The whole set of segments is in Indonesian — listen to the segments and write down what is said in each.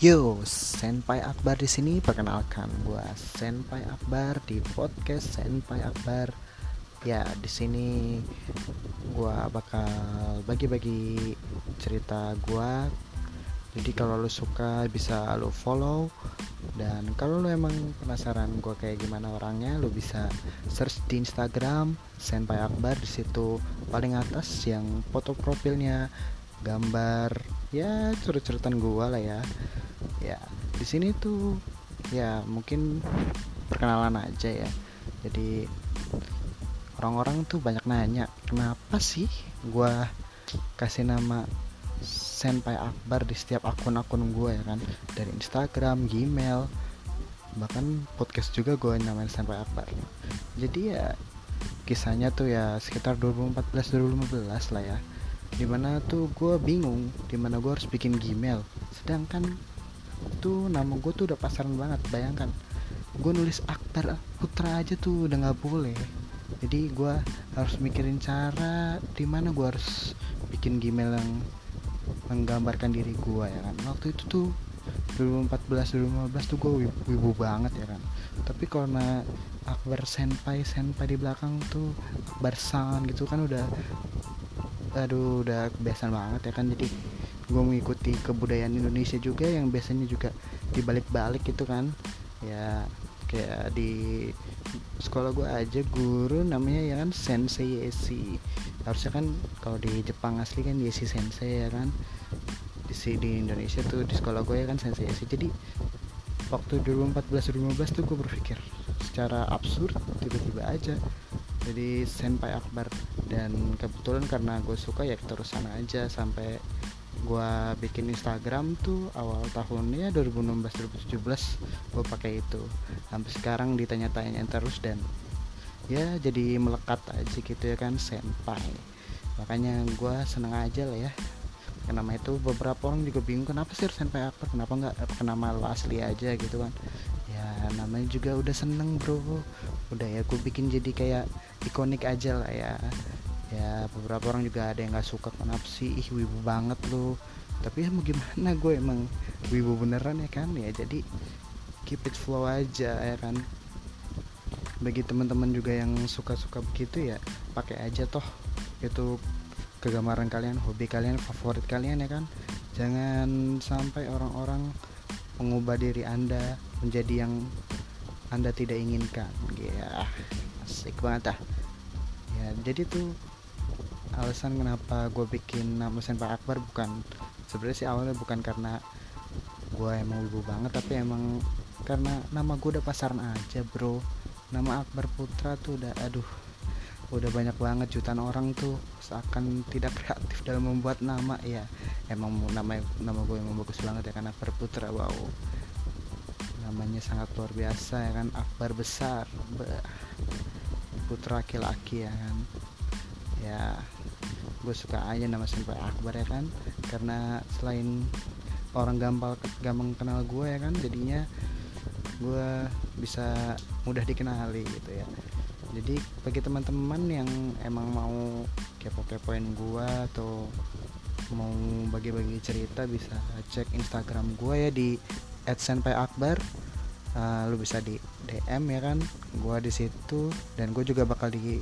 Yo, Senpai Akbar di sini perkenalkan gua Senpai Akbar di podcast Senpai Akbar. Ya, di sini gua bakal bagi-bagi cerita gua. Jadi kalau lu suka bisa lu follow dan kalau lu emang penasaran gua kayak gimana orangnya, lu bisa search di Instagram Senpai Akbar di situ paling atas yang foto profilnya gambar ya cerita-ceritaan gua lah ya ya di sini tuh ya mungkin perkenalan aja ya. Jadi orang-orang tuh banyak nanya kenapa sih gua kasih nama Senpai Akbar di setiap akun-akun gue ya kan? Dari Instagram, Gmail, bahkan podcast juga gue namain Senpai Akbar. Jadi ya kisahnya tuh ya sekitar 2014-2015 lah ya. Di mana tuh gue bingung di mana gue harus bikin Gmail. Sedangkan tuh nama gue tuh udah pasaran banget bayangkan. Gue nulis Akbar Putra aja tuh udah nggak boleh. Jadi gue harus mikirin cara di mana gue harus bikin Gmail yang menggambarkan diri gue ya kan? Waktu itu tuh 2014 2015 tuh gue wibu, banget ya kan? Tapi karena Akbar senpai senpai di belakang tuh Akbar gitu kan udah aduh udah kebiasaan banget ya kan? Jadi gue mengikuti kebudayaan Indonesia juga yang biasanya juga dibalik-balik gitu kan. Ya kayak di sekolah gue aja guru namanya ya kan sensei Yesi harusnya kan kalau di Jepang asli kan Yesi sensei ya kan. Di di Indonesia tuh di sekolah gue ya kan sensei Yesi jadi waktu 2014 2015 tuh gue berpikir secara absurd tiba-tiba aja jadi senpai akbar. Dan kebetulan karena gue suka ya terusan aja sampai gue bikin Instagram tuh awal tahunnya 2016 2017 gue pakai itu. Sampai sekarang ditanya-tanya terus dan ya jadi melekat aja gitu ya kan senpai. Makanya gue seneng aja lah ya. Nama itu beberapa orang juga bingung kenapa sih senpai akbar kenapa nggak nama lo asli aja? Gitu kan. Ya namanya juga udah seneng bro. Udah ya gue bikin jadi kayak ikonik aja lah ya ya beberapa orang juga ada yang nggak suka kenapa sih? Ih wibu banget lo tapi ya mau gimana? Gue emang wibu beneran ya kan? Ya jadi keep it flow aja ya kan? Bagi teman-teman juga yang suka-suka begitu ya pakai aja toh. Itu kegemaran kalian hobi kalian favorit kalian ya kan? Jangan sampai orang-orang mengubah diri anda menjadi yang anda tidak inginkan. Ya asik banget ah ya jadi tuh alasan kenapa gue bikin nama Senpai Akbar bukan sebenarnya sih awalnya bukan karena gue emang ibu banget tapi emang karena nama gue udah pasaran aja bro. Nama Akbar Putra tuh udah aduh udah banyak banget jutaan orang tuh seakan tidak kreatif dalam membuat nama. Ya emang nama nama gue emang bagus banget ya kan Akbar Putra wow. Namanya sangat luar biasa ya kan Akbar besar putra laki-laki ya kan. Ya gue suka aja nama Senpai Akbar ya kan. Karena selain orang gampang gampang kenal gue ya kan jadinya gue bisa mudah dikenali gitu ya. Jadi bagi teman-teman yang emang mau kepo-kepoin gue atau mau bagi-bagi cerita bisa cek Instagram gue ya di @senpaiakbar. Uh, lu bisa di DM ya kan. Gue di situ dan gue juga bakal di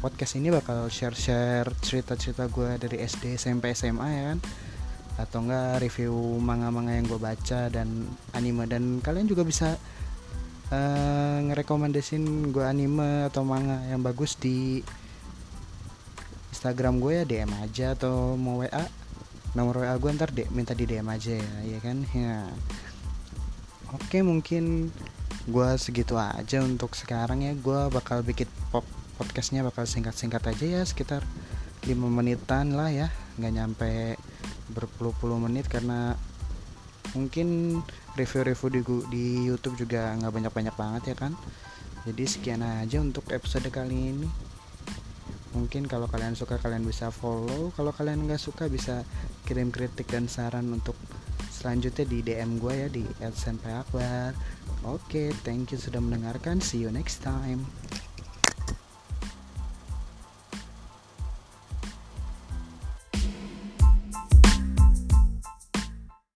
podcast ini bakal share-share cerita-cerita gue dari SD, SMP, SMA ya kan? Atau enggak review manga-manga yang gue baca dan anime. Dan kalian juga bisa uh, ngerekomendasin gue anime atau manga yang bagus di Instagram gue ya DM aja atau mau WA nomor WA gue ntar deh minta di DM aja ya ya kan? Ya. Oke mungkin gue segitu aja untuk sekarang ya. Gue bakal bikin pop podcastnya bakal singkat-singkat aja ya sekitar 5 menitan lah ya. Nggak nyampe berpuluh-puluh menit karena mungkin review-review di, di YouTube juga nggak banyak-banyak banget ya kan. Jadi sekian aja untuk episode kali ini. Mungkin kalau kalian suka kalian bisa follow. Kalau kalian nggak suka bisa kirim kritik dan saran untuk selanjutnya di DM gue ya di @senpaiakbar oke thank you sudah mendengarkan. See you next time